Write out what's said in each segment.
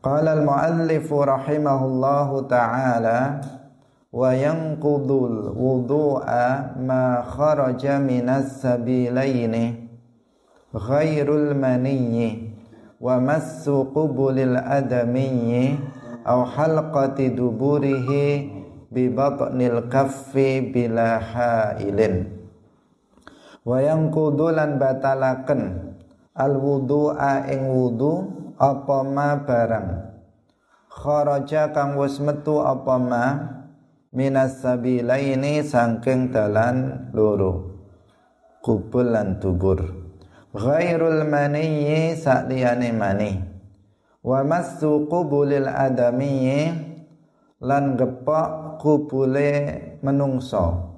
Qala al-muallif rahimahullahu taala wa yanqudul wudu'a ma kharaja minas sabilaini ghairul maniyyi wa massu qubulil adamiyyi aw halqati duburihi bi batnil kaffi bila hailin. Wa yanqudulan batalaken al wudu'a ing wudu apa ma barang? Kharaja kang wis metu apa ma? Minas sabilaini saking dalan loro. Kubul lan tubur ghairul maniyyi sakliyane mani. Wa massu qubulil adamiyyi lan gepok kubule menungso.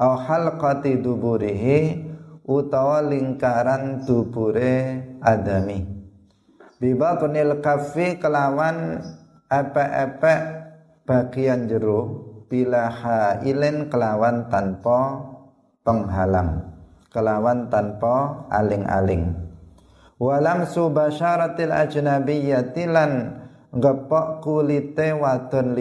Au halqati duburihi utawa lingkaran dubure adami bibatunil kafi kelawan epe-epe bagian jero bila hailin kelawan tanpa penghalang kelawan tanpa aling-aling. Walam subasharatil ajnabiyyati lan ngepok kulite wadon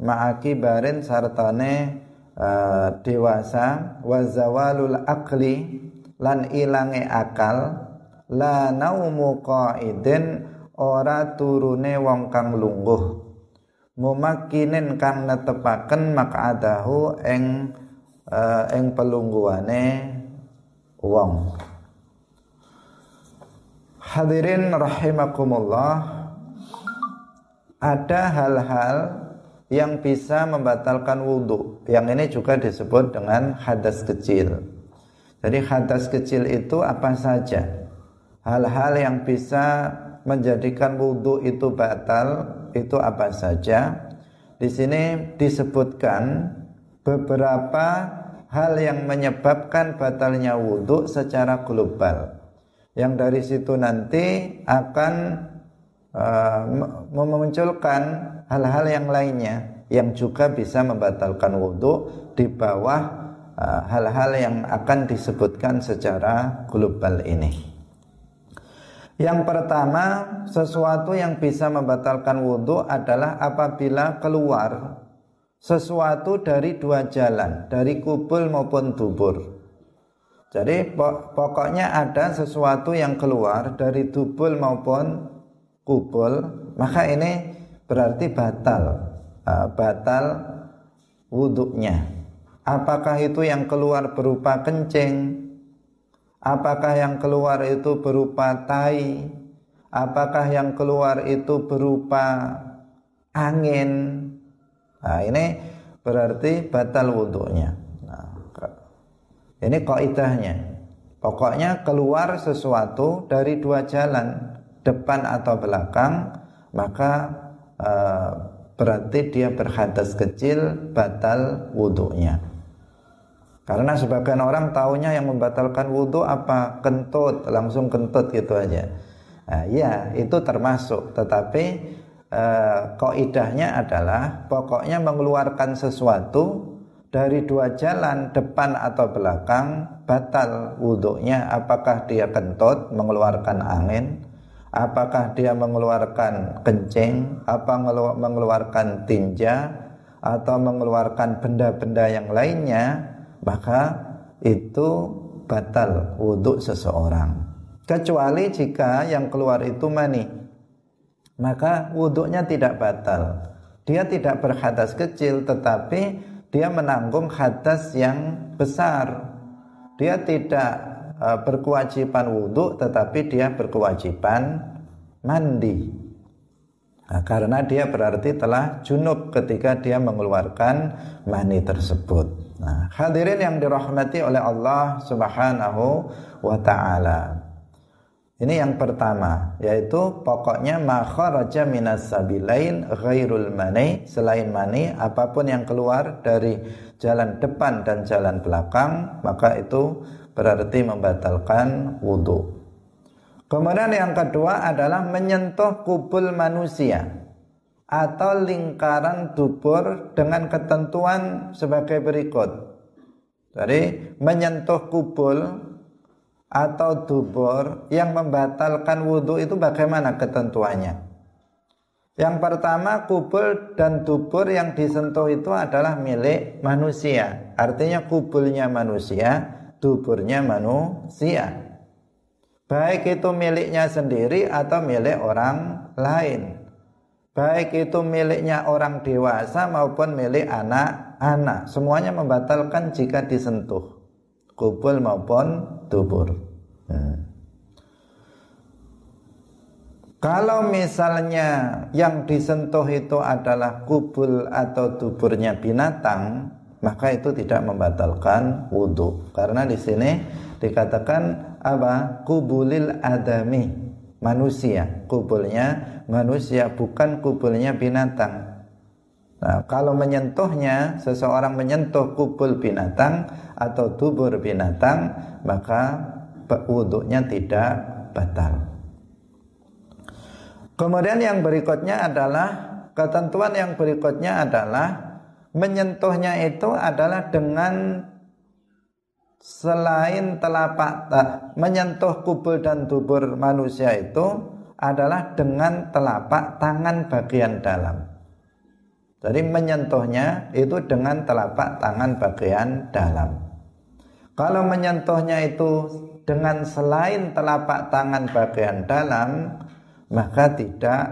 ma'aki barin sartane uh, dewasa wa zawalul akli lan ilange akal la naumu qaidin ora turune wong kang lungguh. Mumakinin kang netepaken makadahu ing uh, ing pelungguane wong. Hadirin rahimakumullah Ada hal-hal yang bisa membatalkan wudhu Yang ini juga disebut dengan hadas kecil. Jadi hadas kecil itu apa saja Hal-hal yang bisa menjadikan wudhu itu batal Itu apa saja Di sini disebutkan beberapa hal yang menyebabkan batalnya wudhu secara global yang dari situ nanti akan uh, memunculkan hal-hal yang lainnya yang juga bisa membatalkan wudhu di bawah uh, hal-hal uh, yang akan disebutkan secara global ini. Yang pertama, sesuatu yang bisa membatalkan wudhu adalah apabila keluar sesuatu dari dua jalan, dari kubul maupun dubur. Jadi pokoknya ada sesuatu yang keluar dari tubul maupun kubul, maka ini berarti batal, uh, batal wuduknya. Apakah itu yang keluar berupa kencing? Apakah yang keluar itu berupa tai? Apakah yang keluar itu berupa angin? Nah, ini berarti batal wuduknya. Ini kaidahnya. Pokoknya keluar sesuatu dari dua jalan, depan atau belakang, maka uh, berarti dia berhadas kecil, batal wudhunya. Karena sebagian orang tahunya yang membatalkan wudhu apa? Kentut, langsung kentut gitu aja. Nah, ya itu termasuk, tetapi uh, kaidahnya adalah pokoknya mengeluarkan sesuatu dari dua jalan depan atau belakang batal wudhunya apakah dia kentut mengeluarkan angin? Apakah dia mengeluarkan kencing? Apa mengeluarkan tinja? Atau mengeluarkan benda-benda yang lainnya maka itu batal wudhu seseorang kecuali jika yang keluar itu mani maka wudhunya tidak batal dia tidak berhadas kecil tetapi dia menanggung hadas yang besar. Dia tidak uh, berkewajiban wudhu tetapi dia berkewajiban mandi. Nah, karena dia berarti telah junub ketika dia mengeluarkan mani tersebut. Nah, hadirin yang dirahmati oleh Allah Subhanahu wa taala. Ini yang pertama, yaitu pokoknya makharaja minas sabilain ghairul mani, selain mani, apa pun yang keluar dari jalan depan dan jalan belakang, maka itu berarti membatalkan wudhu. Kemudian yang kedua adalah menyentuh kubul manusia atau lingkaran dubur dengan ketentuan sebagai berikut. Jadi menyentuh kubul atau dubur yang membatalkan wudhu itu bagaimana ketentuannya? Yang pertama kubul dan dubur yang disentuh itu adalah milik manusia. Artinya kubulnya manusia, duburnya manusia. Baik itu miliknya sendiri atau milik orang lain. Baik itu miliknya orang dewasa maupun milik anak-anak. Semuanya membatalkan jika disentuh. Kubul maupun dubur. Hmm. Kalau misalnya yang disentuh itu adalah kubul atau tuburnya binatang, maka itu tidak membatalkan wudhu. Karena di sini dikatakan apa? Kubulil adami, manusia. Kubulnya manusia, bukan kubulnya binatang. Nah, kalau menyentuhnya, seseorang menyentuh kubul binatang atau tubur binatang, maka wudhunya tidak batal. Kemudian yang berikutnya adalah ketentuan yang berikutnya adalah menyentuhnya itu adalah dengan selain telapak menyentuh kubul dan dubur manusia itu adalah dengan telapak tangan bagian dalam. Jadi menyentuhnya itu dengan telapak tangan bagian dalam. Kalau menyentuhnya itu dengan selain telapak tangan bagian dalam, maka tidak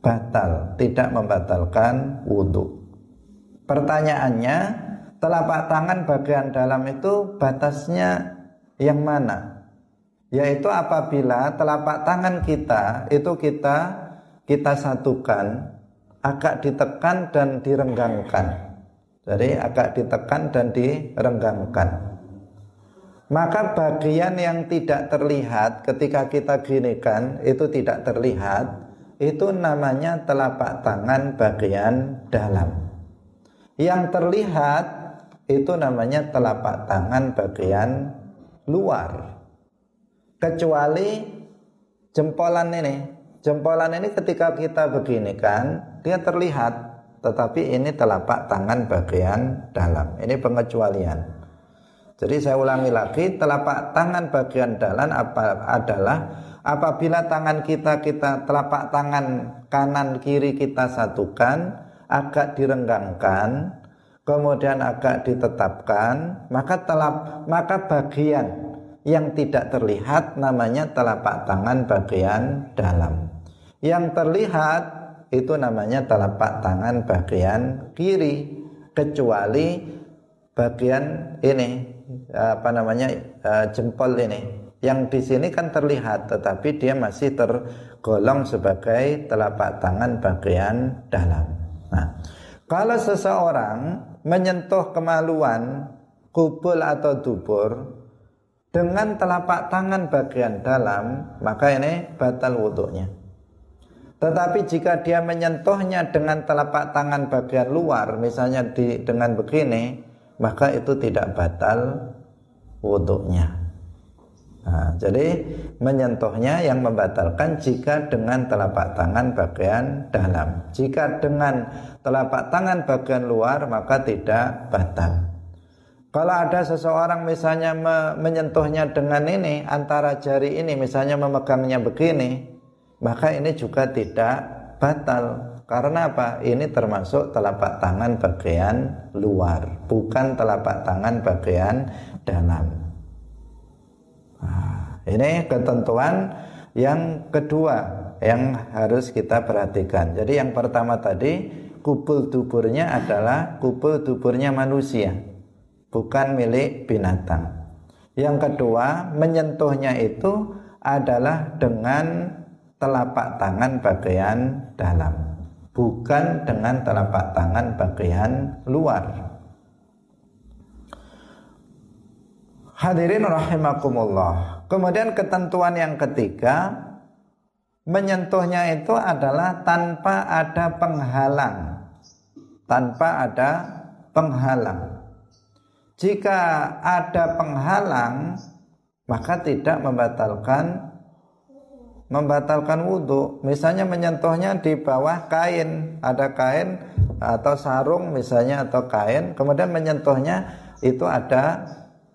batal, tidak membatalkan wudhu. Pertanyaannya, telapak tangan bagian dalam itu batasnya yang mana? Yaitu apabila telapak tangan kita itu kita kita satukan, agak ditekan dan direnggangkan. Jadi agak ditekan dan direnggangkan maka bagian yang tidak terlihat ketika kita ginikan itu tidak terlihat itu namanya telapak tangan bagian dalam yang terlihat itu namanya telapak tangan bagian luar. Kecuali jempolan ini. Jempolan ini ketika kita beginikan dia terlihat. Tetapi ini telapak tangan bagian dalam. Ini pengecualian. Jadi saya ulangi lagi, telapak tangan bagian dalam apa adalah apabila tangan kita kita telapak tangan kanan kiri kita satukan, agak direnggangkan, kemudian agak ditetapkan, maka telap maka bagian yang tidak terlihat namanya telapak tangan bagian dalam. Yang terlihat itu namanya telapak tangan bagian kiri kecuali bagian ini apa namanya uh, jempol ini yang di sini kan terlihat tetapi dia masih tergolong sebagai telapak tangan bagian dalam. Nah, kalau seseorang menyentuh kemaluan kubul atau dubur dengan telapak tangan bagian dalam, maka ini batal wudhunya. Tetapi jika dia menyentuhnya dengan telapak tangan bagian luar, misalnya di dengan begini, maka itu tidak batal wudhunya. Nah, jadi menyentuhnya yang membatalkan jika dengan telapak tangan bagian dalam. Jika dengan telapak tangan bagian luar maka tidak batal. Kalau ada seseorang misalnya me menyentuhnya dengan ini antara jari ini misalnya memegangnya begini, maka ini juga tidak batal karena apa? Ini termasuk telapak tangan bagian luar, bukan telapak tangan bagian dalam. Nah, ini ketentuan yang kedua yang harus kita perhatikan. Jadi yang pertama tadi kubul tuburnya adalah kubul tuburnya manusia, bukan milik binatang. Yang kedua, menyentuhnya itu adalah dengan telapak tangan bagian dalam bukan dengan telapak tangan bagian luar. Hadirin rahimakumullah. Kemudian ketentuan yang ketiga menyentuhnya itu adalah tanpa ada penghalang. Tanpa ada penghalang. Jika ada penghalang maka tidak membatalkan membatalkan wudhu misalnya menyentuhnya di bawah kain ada kain atau sarung misalnya atau kain kemudian menyentuhnya itu ada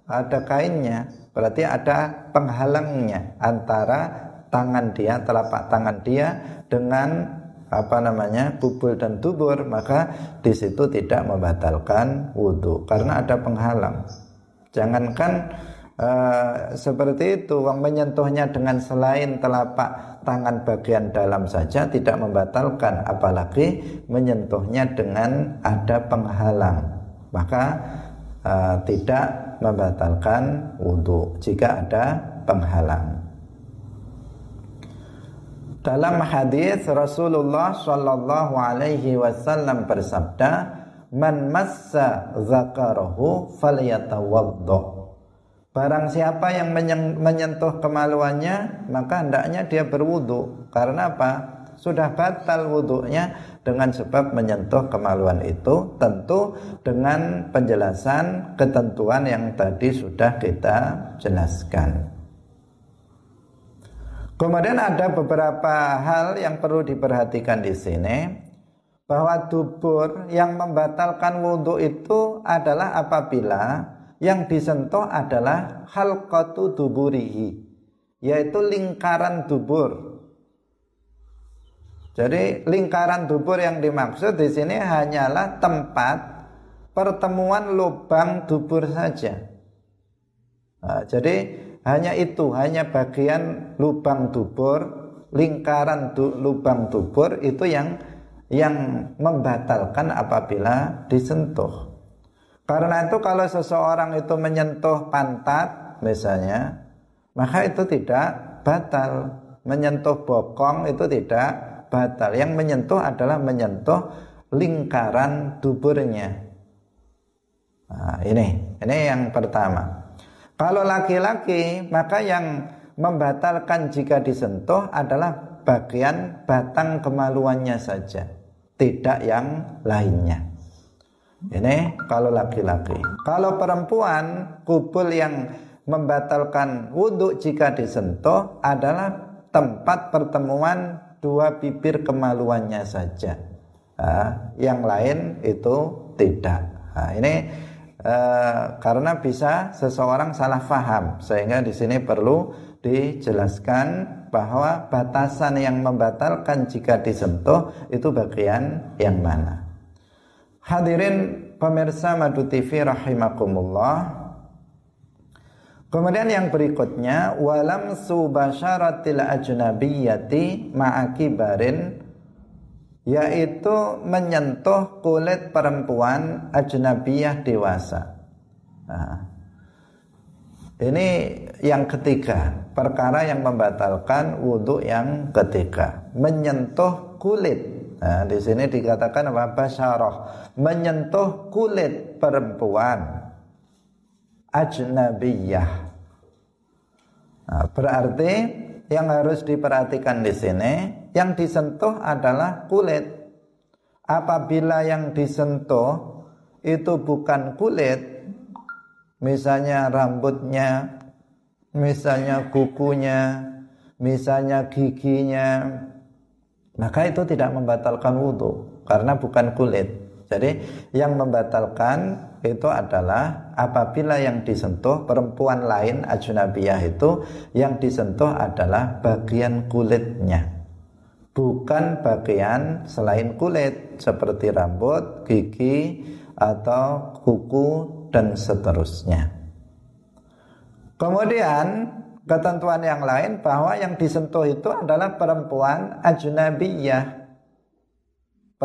ada kainnya berarti ada penghalangnya antara tangan dia telapak tangan dia dengan apa namanya bubul dan dubur. Maka di situ tidak membatalkan wudhu karena ada penghalang. Jangankan uh, seperti itu menyentuhnya dengan selain telapak tangan bagian dalam saja tidak membatalkan apalagi menyentuhnya dengan ada penghalang. Maka uh, tidak membatalkan wudhu jika ada penghalang dalam hadis Rasulullah Shallallahu Alaihi Wasallam bersabda, "Man massa zakarahu falyatawaddo." Barang siapa yang menyentuh kemaluannya, maka hendaknya dia berwudu. Karena apa? Sudah batal wudhunya dengan sebab menyentuh kemaluan itu tentu dengan penjelasan ketentuan yang tadi sudah kita jelaskan. Kemudian ada beberapa hal yang perlu diperhatikan di sini bahwa dubur yang membatalkan wudhu itu adalah apabila yang disentuh adalah halqatu duburihi yaitu lingkaran dubur. Jadi lingkaran dubur yang dimaksud di sini hanyalah tempat pertemuan lubang dubur saja. Nah, jadi hanya itu, hanya bagian lubang dubur, lingkaran du, lubang dubur itu yang yang membatalkan apabila disentuh. Karena itu kalau seseorang itu menyentuh pantat misalnya, maka itu tidak batal. Menyentuh bokong itu tidak batal. Yang menyentuh adalah menyentuh lingkaran duburnya. Nah, ini, ini yang pertama. Kalau laki-laki maka yang membatalkan jika disentuh adalah bagian batang kemaluannya saja, tidak yang lainnya. Ini kalau laki-laki. Kalau perempuan kubul yang membatalkan wudhu jika disentuh adalah tempat pertemuan dua bibir kemaluannya saja. Nah, yang lain itu tidak. Nah, ini Eh, karena bisa seseorang salah faham sehingga di sini perlu dijelaskan bahwa batasan yang membatalkan jika disentuh itu bagian yang mana. Hadirin pemirsa Madu TV rahimakumullah. Kemudian yang berikutnya walam subasharatil ajnabiyyati ma'akibarin yaitu menyentuh kulit perempuan ajnabiyah dewasa. Nah, ini yang ketiga, perkara yang membatalkan wudhu yang ketiga, menyentuh kulit. Nah, di sini dikatakan apa? Basyarah, menyentuh kulit perempuan ajnabiyah. Nah, berarti yang harus diperhatikan di sini yang disentuh adalah kulit. Apabila yang disentuh itu bukan kulit, misalnya rambutnya, misalnya kukunya, misalnya giginya, maka itu tidak membatalkan wudhu karena bukan kulit. Jadi yang membatalkan itu adalah apabila yang disentuh perempuan lain ajnabiyah itu yang disentuh adalah bagian kulitnya bukan bagian selain kulit seperti rambut, gigi atau kuku dan seterusnya. Kemudian ketentuan yang lain bahwa yang disentuh itu adalah perempuan ajnabiyah.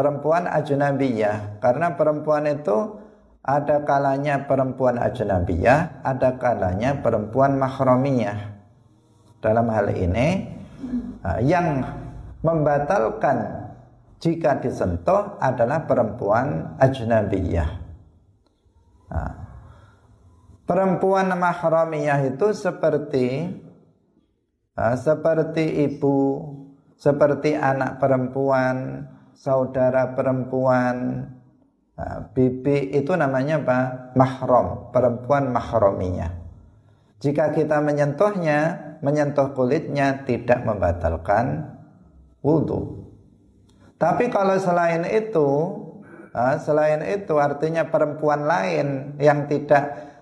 Perempuan ajnabiyah karena perempuan itu ada kalanya perempuan ajnabiyah, ada kalanya perempuan mahramiyah. Dalam hal ini yang membatalkan jika disentuh adalah perempuan ajnabiyah. Nah, perempuan mahramiyah itu seperti uh, seperti ibu, seperti anak perempuan, saudara perempuan, bibi itu namanya apa? Mahram, perempuan mahramiyah. Jika kita menyentuhnya, menyentuh kulitnya tidak membatalkan wudhu. Tapi kalau selain itu, selain itu artinya perempuan lain yang tidak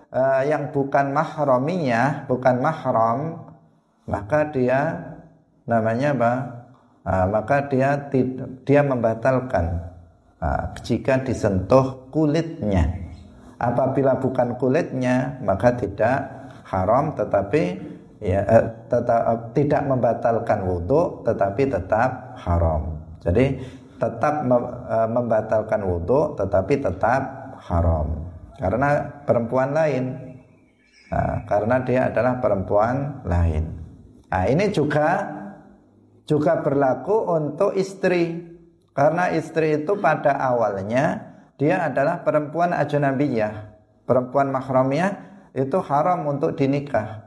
yang bukan mahramiyah, bukan mahram, maka dia namanya apa? Uh, maka dia dia membatalkan uh, jika disentuh kulitnya. Apabila bukan kulitnya maka tidak haram tetapi ya uh, tetap uh, tidak membatalkan wudhu tetapi tetap haram. Jadi tetap uh, membatalkan wudhu tetapi tetap haram karena perempuan lain. Nah, karena dia adalah perempuan lain. Nah, ini juga juga berlaku untuk istri. Karena istri itu pada awalnya dia adalah perempuan ajnabiyah, perempuan mahramiyah itu haram untuk dinikah.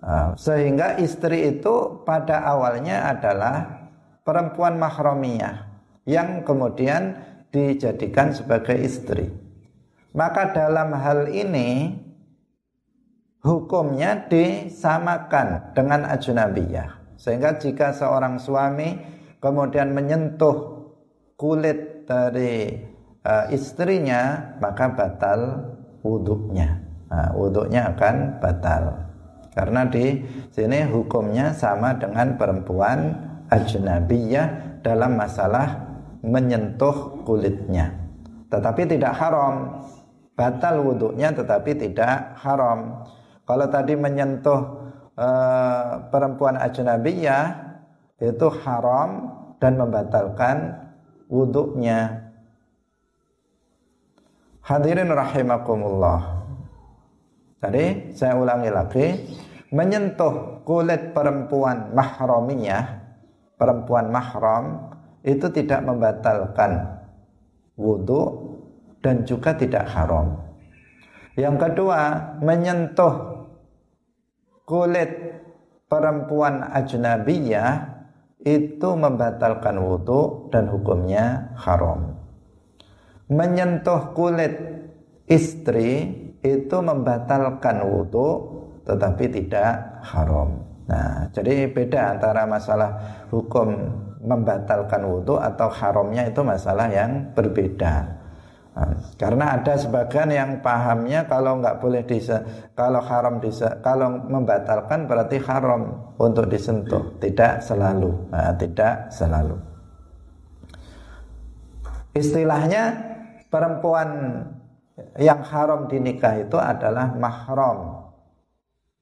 Nah, sehingga istri itu pada awalnya adalah perempuan mahramiyah yang kemudian dijadikan sebagai istri. Maka dalam hal ini hukumnya disamakan dengan ajnabiyah. Sehingga jika seorang suami kemudian menyentuh kulit dari uh, istrinya, maka batal wuduknya. Nah, wuduknya akan batal. Karena di sini hukumnya sama dengan perempuan ajnabiyah dalam masalah menyentuh kulitnya. Tetapi tidak haram batal wudhunya tetapi tidak haram. Kalau tadi menyentuh uh, perempuan ajnabiyah itu haram dan membatalkan wudhunya. Hadirin rahimakumullah. Tadi saya ulangi lagi, menyentuh kulit perempuan mahramiyah, perempuan mahram itu tidak membatalkan wudhu dan juga tidak haram. Yang kedua, menyentuh kulit perempuan ajnabiyah itu membatalkan wudhu dan hukumnya haram. Menyentuh kulit istri itu membatalkan wudhu tetapi tidak haram. Nah, jadi beda antara masalah hukum membatalkan wudhu atau haramnya itu masalah yang berbeda. Nah, karena ada sebagian yang pahamnya kalau nggak boleh dise, kalau haram dise, kalau membatalkan berarti haram untuk disentuh, tidak selalu, nah, tidak selalu. Istilahnya perempuan yang haram dinikah itu adalah mahram,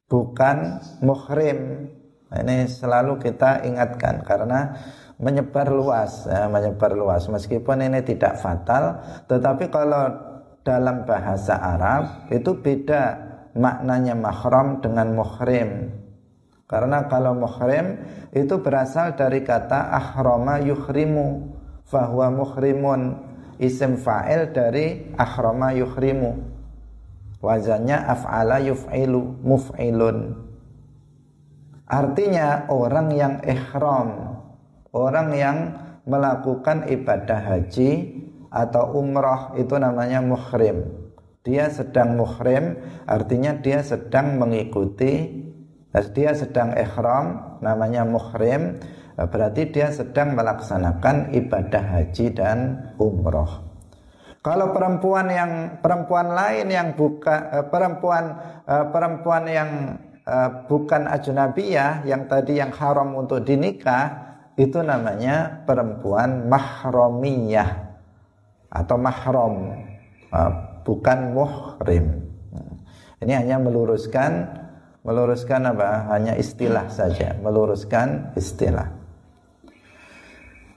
bukan muhrim. Nah, ini selalu kita ingatkan karena menyebar luas ya, menyebar luas. Meskipun ini tidak fatal tetapi kalau dalam bahasa Arab itu beda maknanya mahram dengan muhrim. Karena kalau muhrim itu berasal dari kata ahrama yuhrimu fahuwa muhrimun. Isim fa'il dari ahrama yuhrimu. Wazannya af'ala yuf'ilu muf'ilun. Artinya orang yang ihram orang yang melakukan ibadah haji atau umrah itu namanya muhrim. Dia sedang muhrim, artinya dia sedang mengikuti, dia sedang ihram, namanya muhrim, berarti dia sedang melaksanakan ibadah haji dan umrah. Kalau perempuan yang perempuan lain yang bukan eh, perempuan eh, perempuan yang eh, bukan ajnabiyah yang tadi yang haram untuk dinikah itu namanya perempuan mahramiyah atau mahram uh, bukan muhrim. Ini hanya meluruskan meluruskan apa? Hanya istilah saja, meluruskan istilah.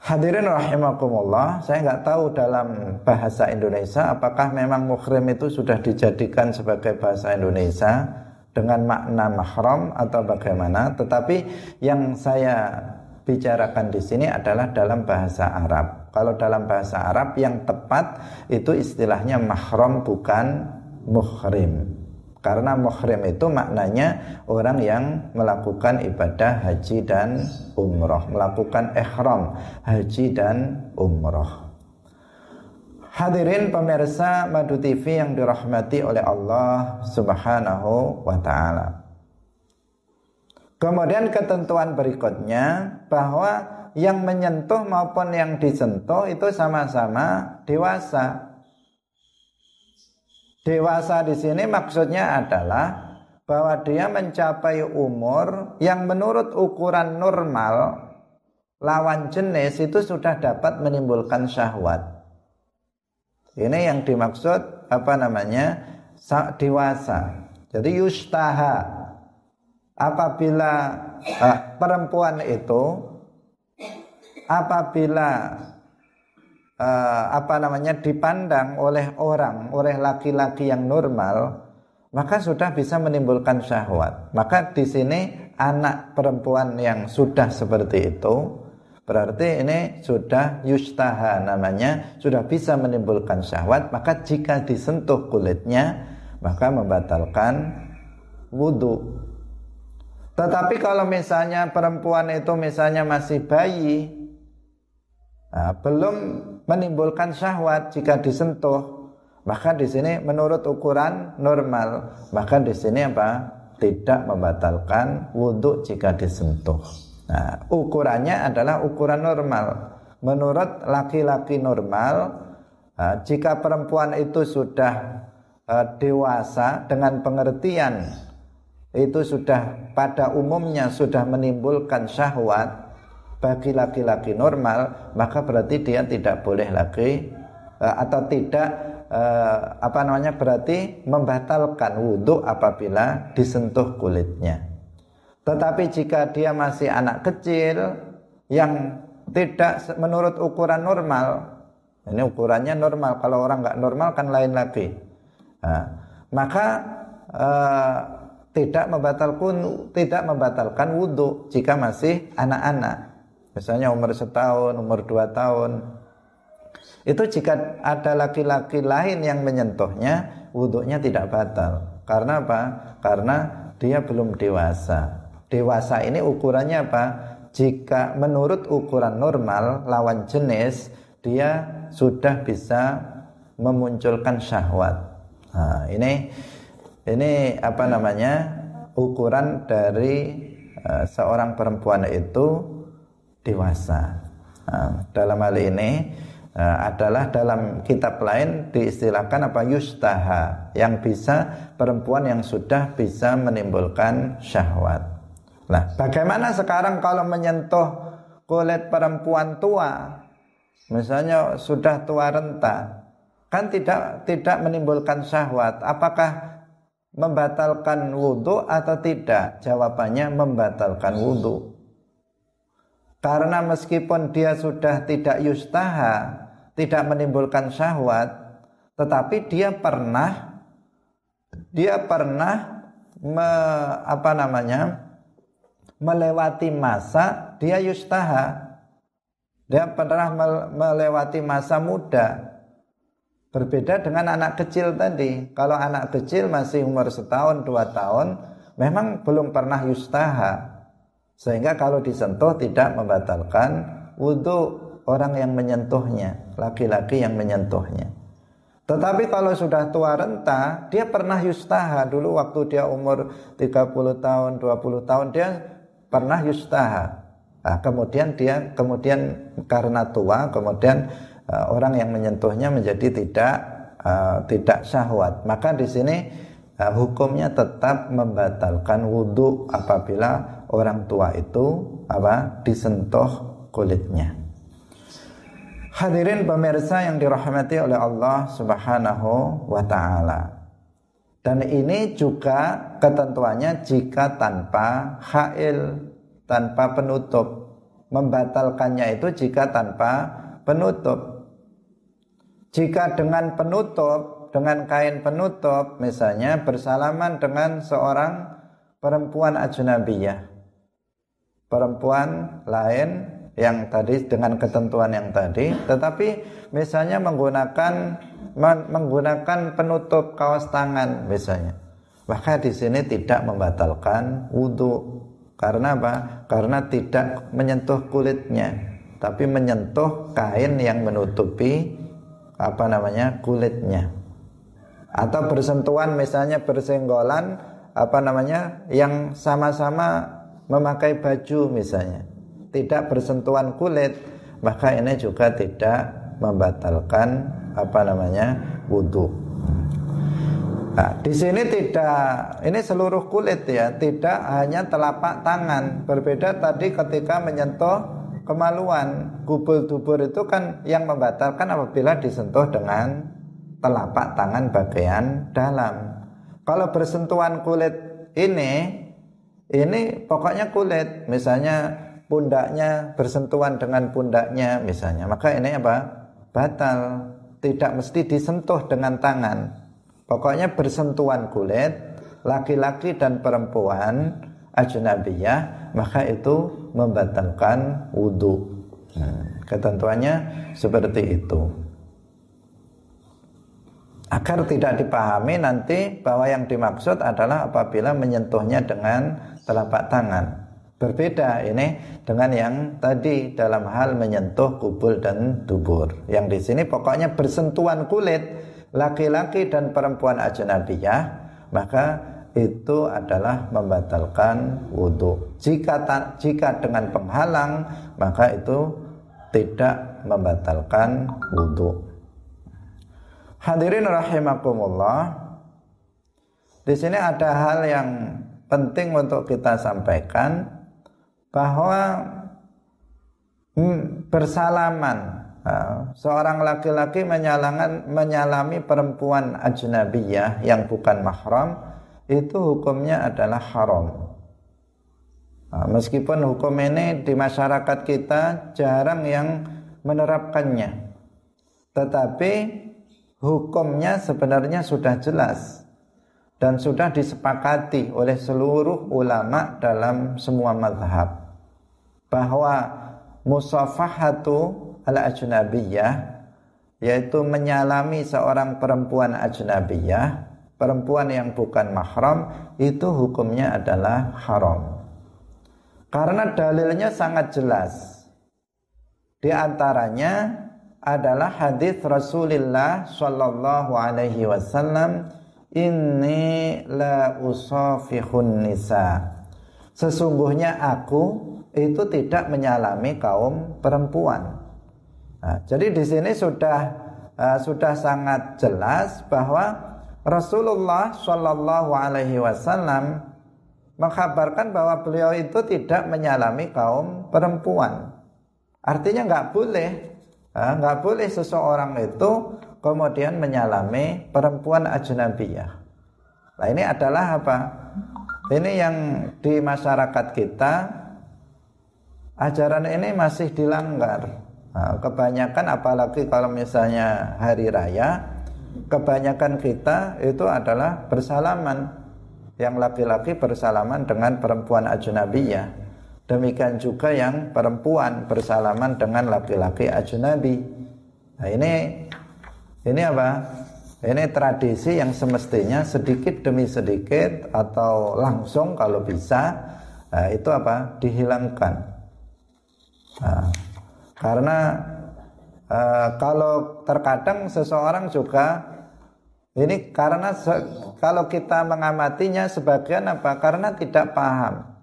Hadirin rahimakumullah, saya nggak tahu dalam bahasa Indonesia apakah memang muhrim itu sudah dijadikan sebagai bahasa Indonesia dengan makna mahram atau bagaimana, tetapi yang saya bicarakan di sini adalah dalam bahasa Arab. Kalau dalam bahasa Arab yang tepat itu istilahnya mahram bukan muhrim. Karena muhrim itu maknanya orang yang melakukan ibadah haji dan umroh, melakukan ihram haji dan umroh. Hadirin pemirsa Madu TV yang dirahmati oleh Allah Subhanahu wa taala. Kemudian ketentuan berikutnya bahwa yang menyentuh maupun yang disentuh itu sama-sama dewasa. Dewasa di sini maksudnya adalah bahwa dia mencapai umur yang menurut ukuran normal lawan jenis itu sudah dapat menimbulkan syahwat. Ini yang dimaksud apa namanya? dewasa. Jadi yustaha apabila uh, perempuan itu apabila uh, apa namanya dipandang oleh orang oleh laki-laki yang normal maka sudah bisa menimbulkan syahwat. Maka di sini anak perempuan yang sudah seperti itu berarti ini sudah yustaha namanya sudah bisa menimbulkan syahwat maka jika disentuh kulitnya maka membatalkan wudhu tetapi kalau misalnya perempuan itu misalnya masih bayi nah, belum menimbulkan syahwat jika disentuh. Maka di sini menurut ukuran normal. Maka di sini apa? Tidak membatalkan wudhu jika disentuh. Nah, ukurannya adalah ukuran normal. Menurut laki-laki normal, uh, jika perempuan itu sudah uh, dewasa dengan pengertian itu sudah pada umumnya sudah menimbulkan syahwat bagi laki-laki normal, maka berarti dia tidak boleh lagi uh, atau tidak uh, apa namanya berarti membatalkan wudhu apabila disentuh kulitnya. Tetapi jika dia masih anak kecil yang tidak menurut ukuran normal, ini ukurannya normal. Kalau orang nggak normal kan lain lagi. Nah, maka eh, tidak membatalkan tidak membatalkan wudhu jika masih anak-anak. Misalnya umur setahun, umur dua tahun. Itu jika ada laki-laki lain yang menyentuhnya, wudhunya tidak batal. Karena apa? Karena dia belum dewasa. Dewasa ini ukurannya apa? Jika menurut ukuran normal lawan jenis dia sudah bisa memunculkan syahwat. Nah, ini ini apa namanya? ukuran dari uh, seorang perempuan itu dewasa. Nah, dalam hal ini uh, adalah dalam kitab lain diistilahkan apa yustaha yang bisa perempuan yang sudah bisa menimbulkan syahwat. Nah, bagaimana sekarang kalau menyentuh kulit perempuan tua, misalnya sudah tua renta, kan tidak tidak menimbulkan syahwat. Apakah membatalkan wudhu atau tidak? Jawabannya membatalkan wudhu. Karena meskipun dia sudah tidak yustaha, tidak menimbulkan syahwat, tetapi dia pernah dia pernah me, apa namanya? melewati masa dia yustaha dia pernah melewati masa muda berbeda dengan anak kecil tadi. Kalau anak kecil masih umur setahun dua tahun memang belum pernah yustaha. Sehingga kalau disentuh tidak membatalkan wudhu orang yang menyentuhnya laki-laki yang menyentuhnya. Tetapi kalau sudah tua renta, dia pernah yustaha. Dulu waktu dia umur 30 tahun, 20 tahun dia pernah yustaha. Nah, kemudian dia kemudian karena tua, kemudian uh, orang yang menyentuhnya menjadi tidak uh, tidak syahwat. Maka di sini uh, hukumnya tetap membatalkan wudhu apabila orang tua itu apa disentuh kulitnya. Hadirin pemirsa yang dirahmati oleh Allah Subhanahu wa taala. Dan ini juga ketentuannya jika tanpa hail, tanpa penutup. Membatalkannya itu jika tanpa penutup. Jika dengan penutup, dengan kain penutup, misalnya bersalaman dengan seorang perempuan ajnabiyah. Perempuan lain yang tadi dengan ketentuan yang tadi, tetapi misalnya menggunakan menggunakan penutup kaos tangan misalnya. Maka di sini tidak membatalkan wudhu. Karena apa? Karena tidak menyentuh kulitnya, tapi menyentuh kain yang menutupi apa namanya kulitnya. Atau bersentuhan misalnya bersenggolan apa namanya yang sama-sama memakai baju misalnya, tidak bersentuhan kulit, maka ini juga tidak membatalkan apa namanya wudhu. Nah, di sini tidak, ini seluruh kulit ya, tidak hanya telapak tangan. Berbeda tadi ketika menyentuh kemaluan. Kubul dubur itu kan yang membatalkan apabila disentuh dengan telapak tangan bagian dalam. Kalau bersentuhan kulit ini, ini pokoknya kulit, misalnya pundaknya bersentuhan dengan pundaknya misalnya, maka ini apa? Batal. Tidak mesti disentuh dengan tangan. Pokoknya bersentuhan kulit, laki-laki dan perempuan ajnabiyah, maka itu membatalkan wudhu. Hmm, ketentuannya seperti itu. Agar tidak dipahami nanti bahwa yang dimaksud adalah apabila menyentuhnya dengan telapak tangan. Berbeda ini dengan yang tadi dalam hal menyentuh kubul dan dubur. Yang di sini pokoknya bersentuhan kulit laki-laki dan perempuan ajnabiyah, maka itu adalah membatalkan wudhu. Jika jika dengan penghalang, maka itu tidak membatalkan wudhu. Hadirin rahimakumullah. Di sini ada hal yang penting untuk kita sampaikan bahwa hmm, bersalaman seorang laki-laki menyalami perempuan ajnabiyah yang bukan mahram itu hukumnya adalah haram. Nah, meskipun hukum ini di masyarakat kita jarang yang menerapkannya, tetapi hukumnya sebenarnya sudah jelas dan sudah disepakati oleh seluruh ulama dalam semua madhab bahwa musafahatu al ajnabiyah yaitu menyalami seorang perempuan ajnabiyah perempuan yang bukan mahram itu hukumnya adalah haram. Karena dalilnya sangat jelas. Di antaranya adalah hadis Rasulullah sallallahu alaihi wasallam inni la usafihun nisa. Sesungguhnya aku itu tidak menyalami kaum perempuan. Nah, jadi di sini sudah uh, sudah sangat jelas bahwa Rasulullah Shallallahu Alaihi Wasallam mengkabarkan bahwa beliau itu tidak menyalami kaum perempuan. Artinya nggak boleh, nggak boleh seseorang itu kemudian menyalami perempuan ajnabiyah. Nah ini adalah apa? Ini yang di masyarakat kita ajaran ini masih dilanggar. Nah, kebanyakan apalagi kalau misalnya hari raya kebanyakan kita itu adalah bersalaman. Yang laki-laki bersalaman dengan perempuan ajnabiyah. Demikian juga yang perempuan bersalaman dengan laki-laki ajnabi. Nah ini ini apa? Ini tradisi yang semestinya sedikit demi sedikit atau langsung kalau bisa nah, itu apa? Dihilangkan. Nah, karena Uh, kalau terkadang seseorang juga ini karena se, kalau kita mengamatinya sebagian apa? Karena tidak paham.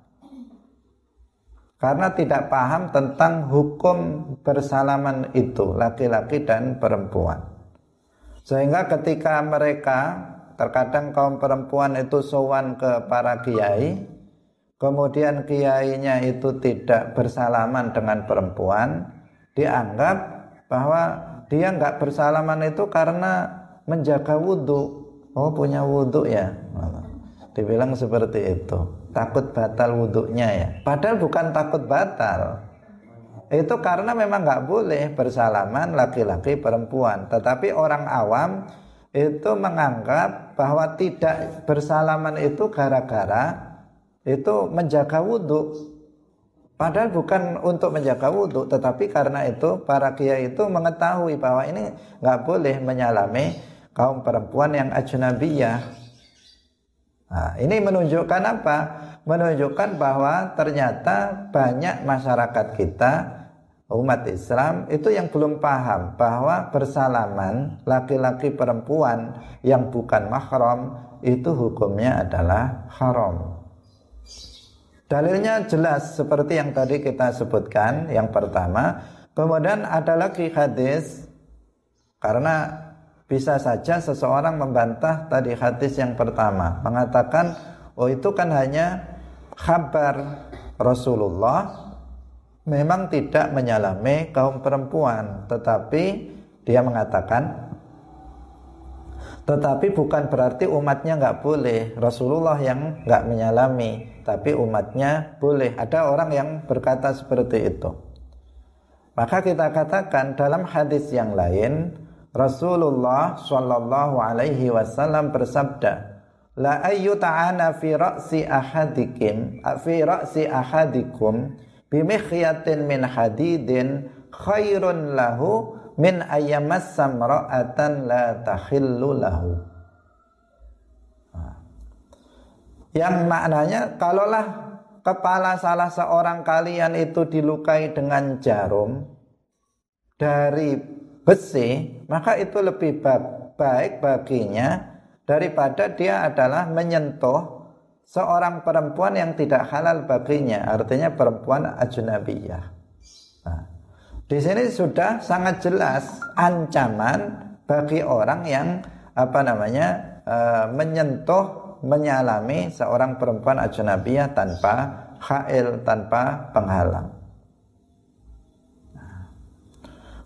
Karena tidak paham tentang hukum bersalaman itu laki-laki dan perempuan. Sehingga ketika mereka terkadang kaum perempuan itu sowan ke para kiai, kemudian kiainya itu tidak bersalaman dengan perempuan, dianggap bahwa dia nggak bersalaman itu karena menjaga wudhu. Oh punya wudhu ya. Dibilang seperti itu. Takut batal wudhunya ya. Padahal bukan takut batal. Itu karena memang nggak boleh bersalaman laki-laki perempuan. Tetapi orang awam itu menganggap bahwa tidak bersalaman itu gara-gara itu menjaga wudhu Padahal bukan untuk menjaga wudhu, tetapi karena itu para kiai itu mengetahui bahwa ini nggak boleh menyalami kaum perempuan yang ajnabiyah. Nah, ini menunjukkan apa? Menunjukkan bahwa ternyata banyak masyarakat kita umat Islam itu yang belum paham bahwa bersalaman laki-laki perempuan yang bukan mahram itu hukumnya adalah haram. Dalilnya jelas seperti yang tadi kita sebutkan. Yang pertama. Kemudian ada lagi hadis. Karena bisa saja seseorang membantah tadi hadis yang pertama. Mengatakan oh itu kan hanya kabar Rasulullah. Memang tidak menyalami kaum perempuan, tetapi dia mengatakan tetapi bukan berarti umatnya nggak boleh. Rasulullah yang nggak menyalami, tapi umatnya boleh. Ada orang yang berkata seperti itu. Maka kita katakan dalam hadis yang lain, Rasulullah Shallallahu Alaihi Wasallam bersabda, La ayu ta'ana fi ra'si ahadikum fi ra'si ahadikum bimikhyatin min hadidin khairun lahu min ayamas samra'atan la tahillu lahu. Yang maknanya kalaulah kepala salah seorang kalian itu dilukai dengan jarum dari besi, maka itu lebih baik baginya daripada dia adalah menyentuh seorang perempuan yang tidak halal baginya, artinya perempuan ajnabiyah. Di sini sudah sangat jelas ancaman bagi orang yang apa namanya e, menyentuh menyalami seorang perempuan ajnabiyah tanpa hail tanpa penghalang.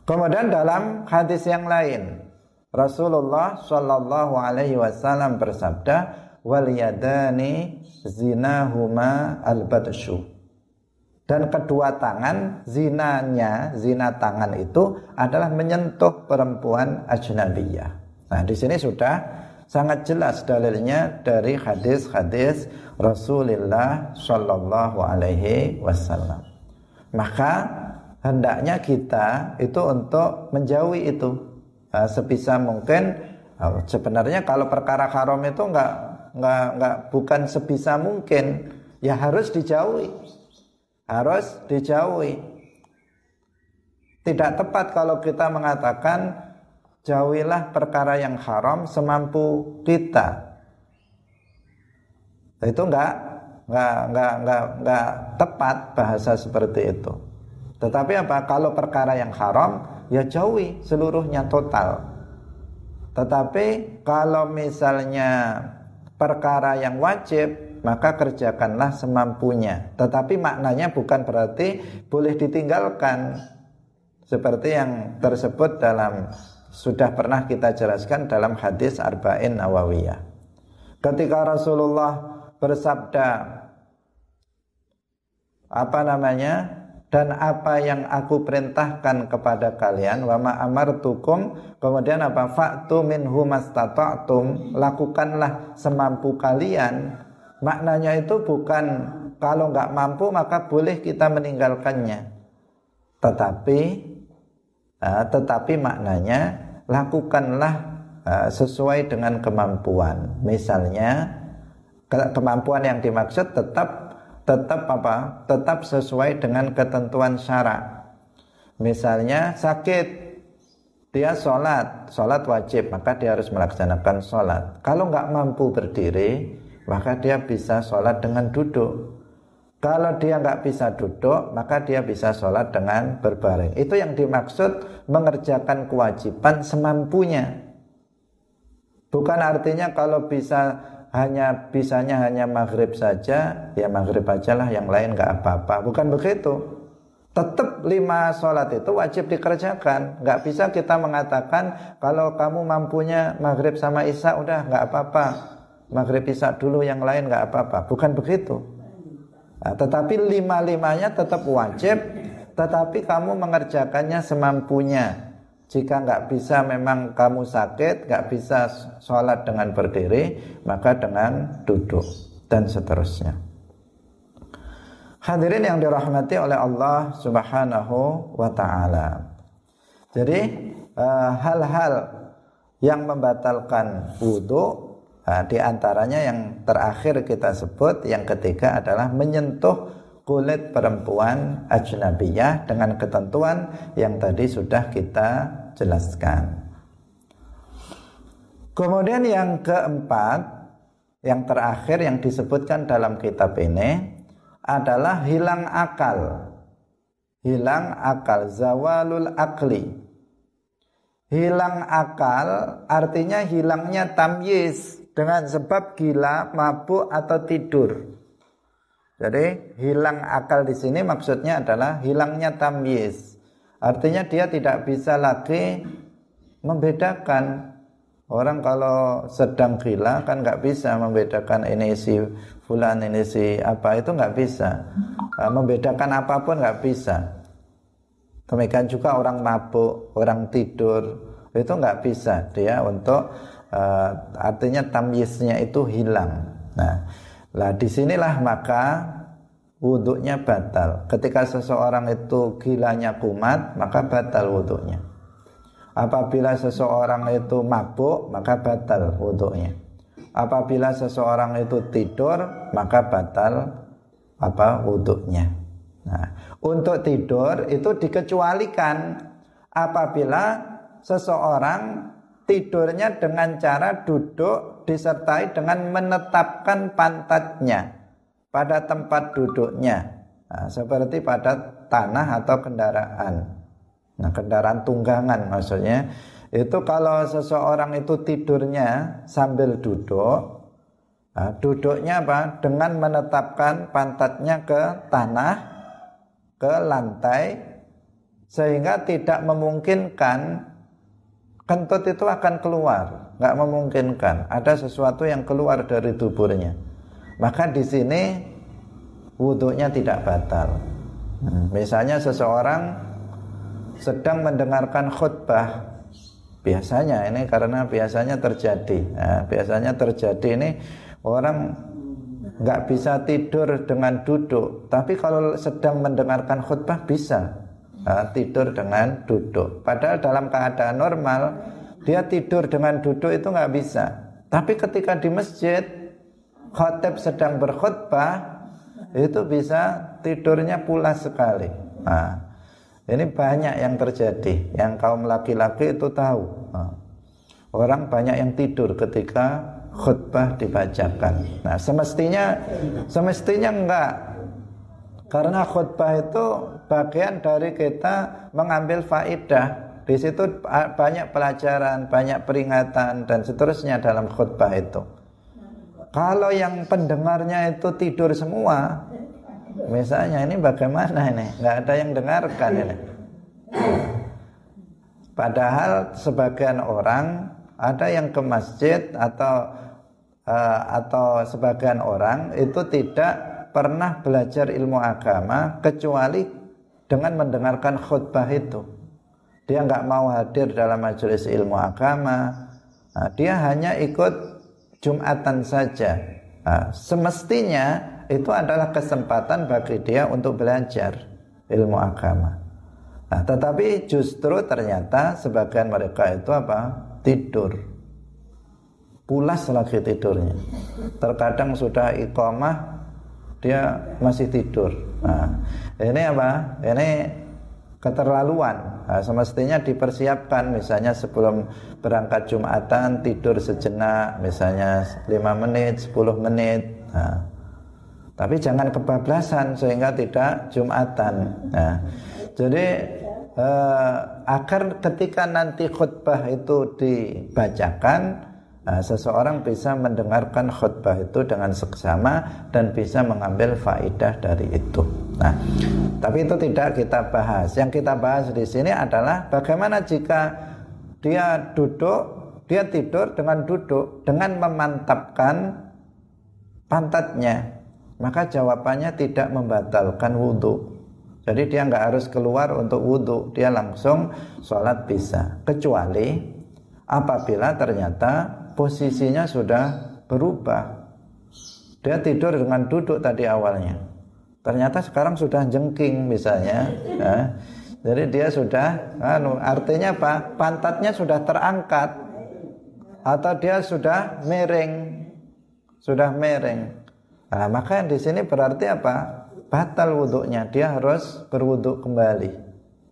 Kemudian dalam hadis yang lain Rasulullah Shallallahu Alaihi Wasallam bersabda wal yadani zinahuma al badshu dan kedua tangan zinanya zina tangan itu adalah menyentuh perempuan ajnabiyah. Nah, di sini sudah sangat jelas dalilnya dari hadis-hadis Rasulullah Shallallahu alaihi wasallam. Maka hendaknya kita itu untuk menjauhi itu nah, sebisa mungkin oh, sebenarnya kalau perkara haram itu enggak enggak enggak bukan sebisa mungkin ya harus dijauhi harus dijauhi. Tidak tepat kalau kita mengatakan jauhilah perkara yang haram semampu kita. Itu enggak enggak enggak enggak enggak tepat bahasa seperti itu. Tetapi apa? Kalau perkara yang haram ya jauhi seluruhnya total. Tetapi kalau misalnya perkara yang wajib maka kerjakanlah semampunya. Tetapi maknanya bukan berarti boleh ditinggalkan seperti yang tersebut dalam sudah pernah kita jelaskan dalam hadis Arba'in Nawawiyah. Ketika Rasulullah bersabda apa namanya? dan apa yang aku perintahkan kepada kalian wa ma amartukum kemudian apa fa'tu minhu mastata'tum lakukanlah semampu kalian Maknanya itu bukan kalau nggak mampu maka boleh kita meninggalkannya. Tetapi uh, tetapi maknanya lakukanlah uh, sesuai dengan kemampuan. Misalnya ke kemampuan yang dimaksud tetap tetap apa? Tetap sesuai dengan ketentuan syarak. Misalnya sakit dia sholat, sholat wajib maka dia harus melaksanakan sholat. Kalau nggak mampu berdiri, maka dia bisa sholat dengan duduk. Kalau dia nggak bisa duduk, maka dia bisa sholat dengan berbaring. Itu yang dimaksud mengerjakan kewajiban semampunya. Bukan artinya kalau bisa hanya bisanya hanya maghrib saja, ya maghrib aja lah, yang lain nggak apa-apa. Bukan begitu. Tetap lima sholat itu wajib dikerjakan. Nggak bisa kita mengatakan kalau kamu mampunya maghrib sama isya udah nggak apa-apa maghrib isya dulu yang lain nggak apa-apa. Bukan begitu. Nah, tetapi lima-limanya tetap wajib tetapi kamu mengerjakannya semampunya. Jika nggak bisa memang kamu sakit nggak bisa sholat dengan berdiri maka dengan duduk dan seterusnya. Hadirin yang dirahmati oleh Allah subhanahu wa ta'ala. Jadi eh, hal-hal uh, yang membatalkan wudhu Nah, di antaranya yang terakhir kita sebut yang ketiga adalah menyentuh kulit perempuan ajnabiyah dengan ketentuan yang tadi sudah kita jelaskan. Kemudian yang keempat, yang terakhir yang disebutkan dalam kitab ini adalah hilang akal. Hilang akal, zawalul akli. Hilang akal artinya hilangnya tamyiz, dengan sebab gila, mabuk atau tidur. Jadi hilang akal di sini maksudnya adalah hilangnya tamyiz. Artinya dia tidak bisa lagi membedakan orang kalau sedang gila kan nggak bisa membedakan ini si fulan ini si apa itu nggak bisa membedakan apa pun nggak bisa. Demikian juga orang mabuk, orang tidur itu nggak bisa dia untuk uh, artinya tamyiznya itu hilang. Nah, lah di sinilah maka wudhunya batal. Ketika seseorang itu gilanya kumat, maka batal wudhunya. Apabila seseorang itu mabuk, maka batal wudhunya. Apabila seseorang itu tidur, maka batal apa wudhunya. Nah, untuk tidur itu dikecualikan apabila seseorang tidurnya dengan cara duduk disertai dengan menetapkan pantatnya pada tempat duduknya. Nah, seperti pada tanah atau kendaraan. Nah kendaraan tunggangan maksudnya. Itu kalau seseorang itu tidurnya sambil duduk nah, duduknya apa? Dengan menetapkan pantatnya ke tanah ke lantai sehingga tidak memungkinkan kentut itu akan keluar, nggak memungkinkan. Ada sesuatu yang keluar dari tuburnya. Maka di sini wudhunya tidak batal. Hmm, misalnya seseorang sedang mendengarkan khutbah, biasanya ini karena biasanya terjadi. Nah, biasanya terjadi ini orang nggak bisa tidur dengan duduk, tapi kalau sedang mendengarkan khutbah bisa tidur dengan duduk. Padahal dalam keadaan normal dia tidur dengan duduk itu nggak bisa. Tapi ketika di masjid khotib sedang berkhutbah itu bisa tidurnya pulas sekali. Nah, ini banyak yang terjadi. Yang kaum laki-laki itu tahu. Nah, orang banyak yang tidur ketika khutbah dibacakan. Nah, semestinya semestinya enggak karena khutbah itu bagian dari kita mengambil faidah. Di situ banyak pelajaran, banyak peringatan dan seterusnya dalam khutbah itu. Kalau yang pendengarnya itu tidur semua, misalnya ini bagaimana ini? Nggak ada yang dengarkan ini. Padahal sebagian orang ada yang ke masjid atau uh, atau sebagian orang itu tidak pernah belajar ilmu agama kecuali dengan mendengarkan khutbah itu. Dia nggak mau hadir dalam majelis ilmu agama. Nah, dia hanya ikut Jumatan saja. Nah, semestinya itu adalah kesempatan bagi dia untuk belajar ilmu agama. Nah, tetapi justru ternyata sebagian mereka itu apa? Tidur. Pulas lagi tidurnya. Terkadang sudah iqamah dia masih tidur. Nah, ini apa? Ini keterlaluan. Nah, semestinya dipersiapkan misalnya sebelum berangkat Jumatan tidur sejenak misalnya 5 menit, 10 menit. Nah, tapi jangan kebablasan sehingga tidak Jumatan. Nah, jadi eh, agar ketika nanti khutbah itu dibacakan Nah, seseorang bisa mendengarkan khutbah itu dengan seksama dan bisa mengambil faidah dari itu. Nah, tapi itu tidak kita bahas. Yang kita bahas di sini adalah bagaimana jika dia duduk, dia tidur dengan duduk dengan memantapkan pantatnya, maka jawabannya tidak membatalkan wudhu. Jadi dia nggak harus keluar untuk wudhu, dia langsung sholat bisa. Kecuali apabila ternyata posisinya sudah berubah. Dia tidur dengan duduk tadi awalnya. Ternyata sekarang sudah jengking misalnya. Ya. Jadi dia sudah, anu, artinya apa? Pantatnya sudah terangkat atau dia sudah miring, sudah miring. Nah, maka di sini berarti apa? Batal wudhunya. Dia harus berwudhu kembali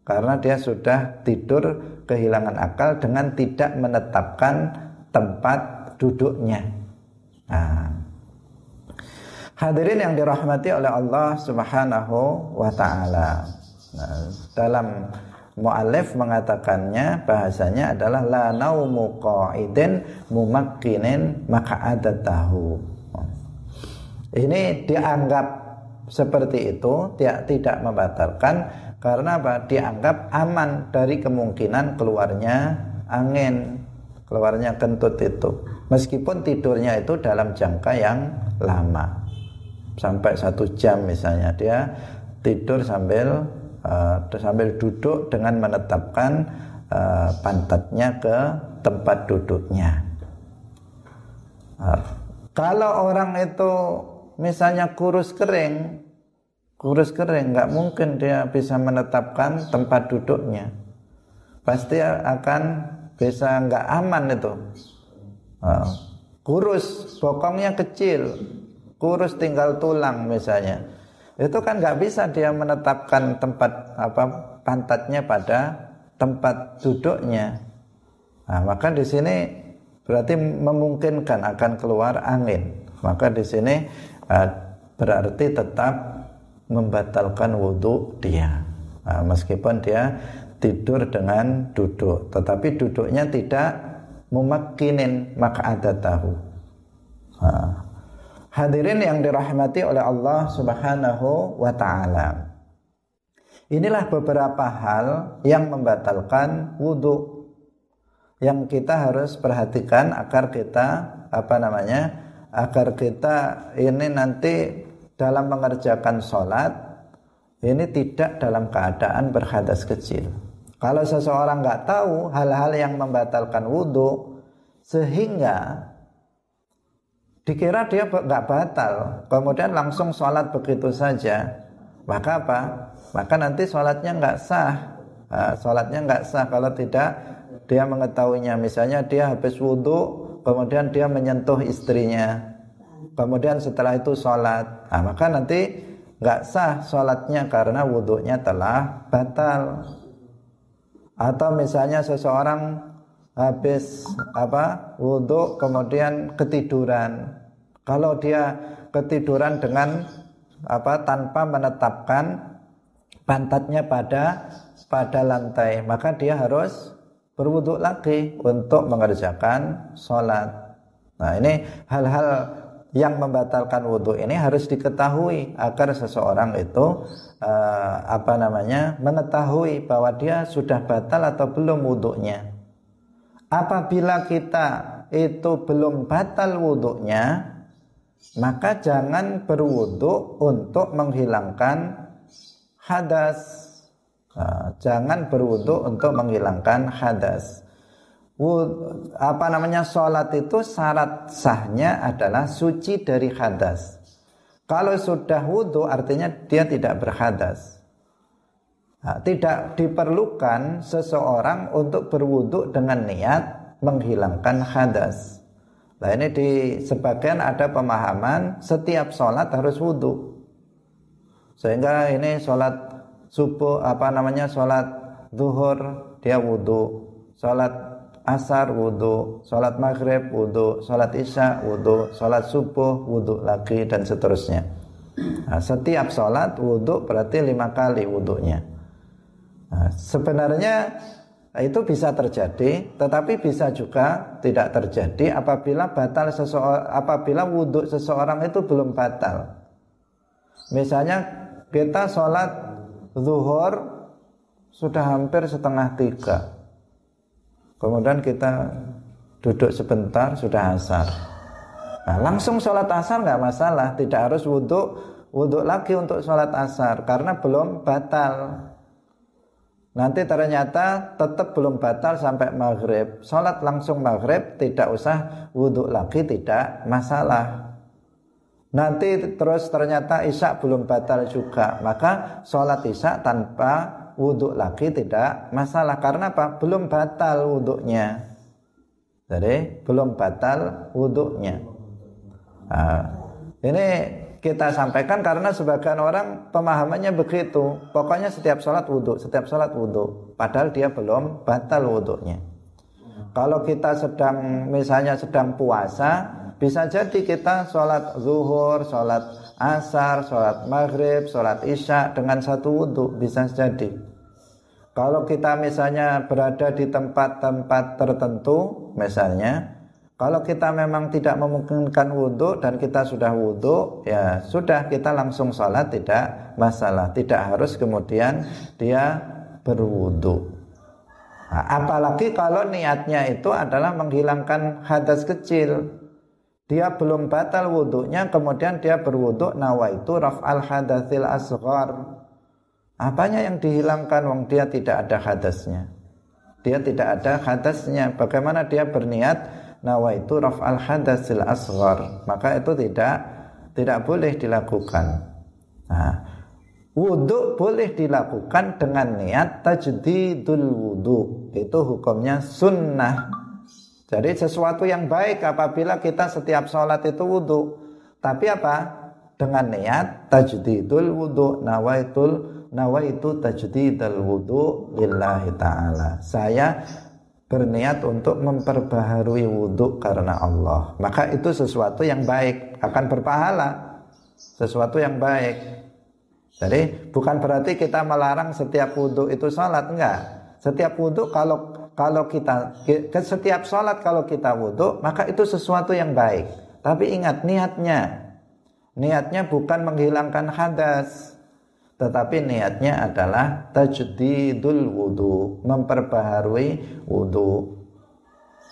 karena dia sudah tidur kehilangan akal dengan tidak menetapkan tempat duduknya. Nah. Hadirin yang dirahmati oleh Allah Subhanahu wa taala. Nah, dalam muallif mengatakannya bahasanya adalah la naumu qa'idin mumakkinin maka tahu. Ini dianggap seperti itu tidak tidak membatalkan karena apa? Dianggap aman dari kemungkinan keluarnya angin, keluarnya kentut itu. Meskipun tidurnya itu dalam jangka yang lama, sampai satu jam misalnya dia tidur sambil uh, sambil duduk dengan menetapkan uh, pantatnya ke tempat duduknya. Uh, kalau orang itu misalnya kurus kering, kurus kering nggak mungkin dia bisa menetapkan tempat duduknya pasti akan bisa nggak aman itu. Uh, kurus bokongnya kecil. Kurus tinggal tulang misalnya. Itu kan nggak bisa dia menetapkan tempat apa pantatnya pada tempat duduknya. Nah, maka di sini berarti memungkinkan akan keluar angin. Maka di sini uh, berarti tetap membatalkan wudhu dia. Nah, meskipun dia tidur dengan duduk. Tetapi duduknya tidak memakinin maka ada tahu. Hadirin yang dirahmati oleh Allah subhanahu wa ta'ala. Inilah beberapa hal yang membatalkan wudhu yang kita harus perhatikan agar kita apa namanya agar kita ini nanti dalam mengerjakan sholat ini tidak dalam keadaan berhadas kecil. Kalau seseorang nggak tahu hal-hal yang membatalkan wudhu sehingga dikira dia nggak batal, kemudian langsung sholat begitu saja, maka apa? Maka nanti sholatnya nggak sah. Nah, sholatnya nggak sah kalau tidak dia mengetahuinya. Misalnya dia habis wudhu, kemudian dia menyentuh istrinya, kemudian setelah itu sholat nah, maka nanti nggak sah sholatnya karena wudhunya telah batal atau misalnya seseorang habis apa wudhu kemudian ketiduran. Kalau dia ketiduran dengan apa tanpa menetapkan pantatnya pada pada lantai maka dia harus berwudhu lagi untuk mengerjakan sholat. Nah ini hal-hal yang membatalkan wudhu ini harus diketahui agar seseorang itu uh, apa namanya mengetahui bahwa dia sudah batal atau belum wudhunya. Apabila kita itu belum batal wudhunya, maka jangan berwudhu untuk menghilangkan hadas. Uh, jangan berwudhu untuk menghilangkan hadas apa namanya sholat itu syarat sahnya adalah suci dari hadas. Kalau sudah wudhu artinya dia tidak berhadas. Nah, tidak diperlukan seseorang untuk berwudhu dengan niat menghilangkan hadas. Nah ini di sebagian ada pemahaman setiap sholat harus wudhu. Sehingga ini sholat subuh apa namanya sholat zuhur dia wudhu, sholat asar wudhu, sholat maghrib wudhu, sholat isya wudhu, sholat subuh wudhu lagi dan seterusnya. Nah, setiap sholat wudhu berarti lima kali wudhunya. Nah, sebenarnya itu bisa terjadi, tetapi bisa juga tidak terjadi apabila batal seseorang, apabila wudhu seseorang itu belum batal. Misalnya kita sholat zuhur sudah hampir setengah tiga Kemudian kita duduk sebentar sudah asar. Nah, langsung sholat asar nggak masalah, tidak harus wudhu wudhu lagi untuk sholat asar karena belum batal. Nanti ternyata tetap belum batal sampai maghrib. Sholat langsung maghrib tidak usah wudhu lagi tidak masalah. Nanti terus ternyata isya belum batal juga, maka sholat isya tanpa wudhu lagi tidak masalah karena apa? Belum batal wudhunya. Jadi belum batal wudhunya. Nah, ini kita sampaikan karena sebagian orang pemahamannya begitu. Pokoknya setiap sholat wudhu, setiap sholat wudhu. Padahal dia belum batal wudhunya. Kalau kita sedang misalnya sedang puasa, bisa jadi kita sholat zuhur, sholat asar, sholat maghrib, sholat isya dengan satu wudhu bisa jadi. Kalau kita misalnya berada di tempat-tempat tertentu, misalnya Kalau kita memang tidak memungkinkan wudhu dan kita sudah wudhu, ya sudah kita langsung sholat tidak masalah. Tidak harus kemudian dia berwudhu. Nah, apalagi kalau niatnya itu adalah menghilangkan hadas kecil. Dia belum batal wudhunya, kemudian dia berwudhu. Nawaitu raf'al hadasil asghar. Apanya yang dihilangkan? Wong dia tidak ada hadasnya. Dia tidak ada hadasnya. Bagaimana dia berniat? Nawaitu raf'al hadasil asghar. Maka itu tidak tidak boleh dilakukan. Nah, wudhu boleh dilakukan dengan niat tajdidul wudhu. Itu hukumnya sunnah jadi sesuatu yang baik apabila kita setiap sholat itu wudhu. Tapi apa? Dengan niat tajdidul wudhu nawaitul nawaitu tajdidul wudhu lillahi ta'ala. Saya berniat untuk memperbaharui wudhu karena Allah. Maka itu sesuatu yang baik akan berpahala. Sesuatu yang baik. Jadi bukan berarti kita melarang setiap wudhu itu sholat. Enggak. Setiap wudhu kalau kalau kita setiap sholat kalau kita wudhu maka itu sesuatu yang baik tapi ingat niatnya niatnya bukan menghilangkan hadas tetapi niatnya adalah tajdidul wudu, memperbaharui wudu.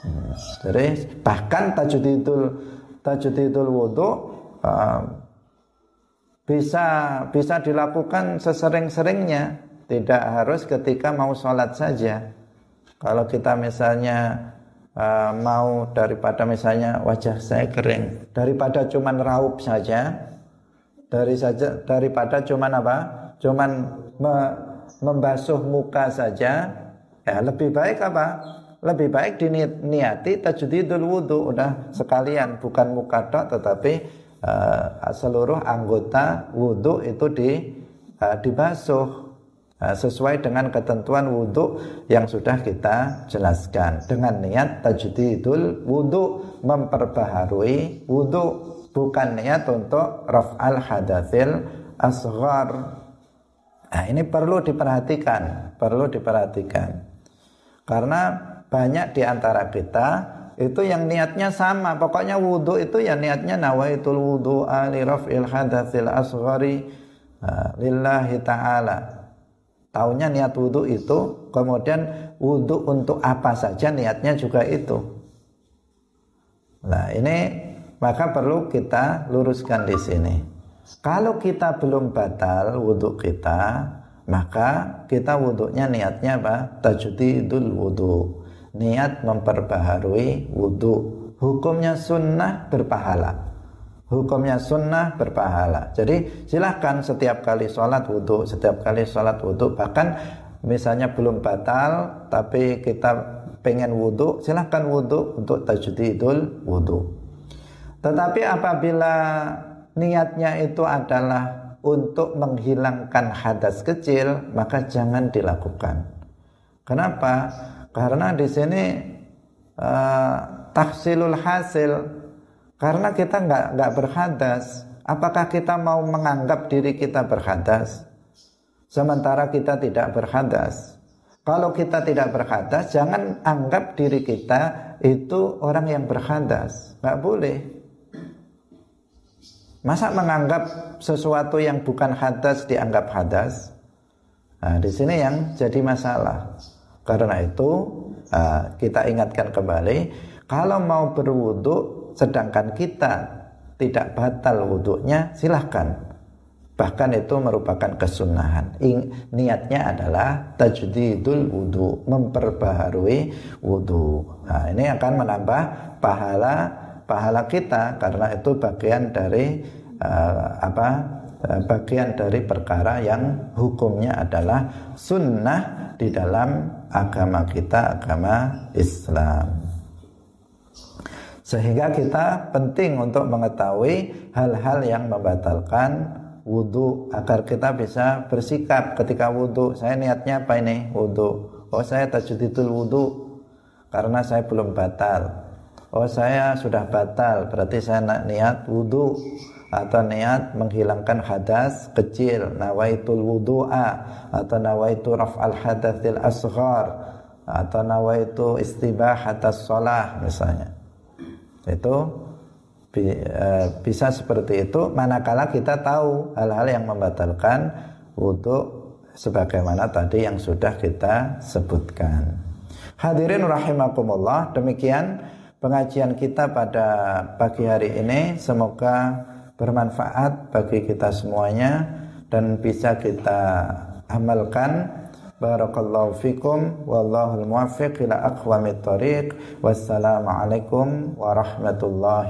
Hmm. Jadi bahkan tajdidul tajdidul wudu uh, bisa bisa dilakukan sesering-seringnya, tidak harus ketika mau sholat saja. Kalau kita misalnya uh, mau daripada misalnya wajah saya kering, daripada cuman raup saja, dari saja daripada cuman apa? Cuman me, membasuh muka saja. Ya, lebih baik apa? Lebih baik diniati tajdidul wudu udah sekalian bukan muka tok tetapi uh, seluruh anggota wudu itu di uh, dibasuh uh, sesuai dengan ketentuan wudu yang sudah kita jelaskan dengan niat tajdidul wudu memperbaharui wudu bukan niat untuk raf'al hadatsil asghar. Nah, ini perlu diperhatikan, perlu diperhatikan. Karena banyak di antara kita itu yang niatnya sama, pokoknya wudhu itu ya niatnya nawaitul wudhu ali raf'il hadatsil asghari nah, lillahi ta'ala. Taunya niat wudhu itu, kemudian wudhu untuk apa saja niatnya juga itu. Nah ini maka perlu kita luruskan di sini. Kalau kita belum batal wudhu kita, maka kita wudhunya niatnya apa? Tajdidul wudhu. Niat memperbaharui wudhu. Hukumnya sunnah berpahala. Hukumnya sunnah berpahala. Jadi silahkan setiap kali sholat wudhu, setiap kali sholat wudhu, bahkan misalnya belum batal, tapi kita pengen wudhu, silahkan wudhu untuk tajdidul wudhu. Tetapi apabila niatnya itu adalah untuk menghilangkan hadas kecil, maka jangan dilakukan. Kenapa? Karena di sini uh, taksilul hasil. Karena kita nggak nggak berhadas. Apakah kita mau menganggap diri kita berhadas? Sementara kita tidak berhadas. Kalau kita tidak berhadas, jangan anggap diri kita itu orang yang berhadas. Nggak boleh. Masa menganggap sesuatu yang bukan hadas dianggap hadas? Nah, di sini yang jadi masalah. Karena itu uh, kita ingatkan kembali, kalau mau berwudu sedangkan kita tidak batal wudhunya, silahkan. Bahkan itu merupakan kesunahan. Niatnya adalah tajdidul wudhu, memperbaharui wudhu. Nah, ini akan menambah pahala pahala kita karena itu bagian dari uh, apa uh, bagian dari perkara yang hukumnya adalah sunnah di dalam agama kita agama Islam sehingga kita penting untuk mengetahui hal-hal yang membatalkan wudhu agar kita bisa bersikap ketika wudhu saya niatnya apa ini wudhu oh saya tajdidul wudhu karena saya belum batal. Oh saya sudah batal berarti saya nak niat wudhu atau niat menghilangkan hadas kecil nawaitul wudhu'a atau nawaitu raf'al hadatsil asghar atau nawaitu istibahatas sholah misalnya Itu eh, bisa seperti itu manakala kita tahu hal-hal yang membatalkan wudhu sebagaimana tadi yang sudah kita sebutkan. Hadirin rahimakumullah, demikian pengajian kita pada pagi hari ini semoga bermanfaat bagi kita semuanya dan bisa kita amalkan بارك الله فيكم والله الموفق إلى أقوم الطريق والسلام عليكم ورحمة الله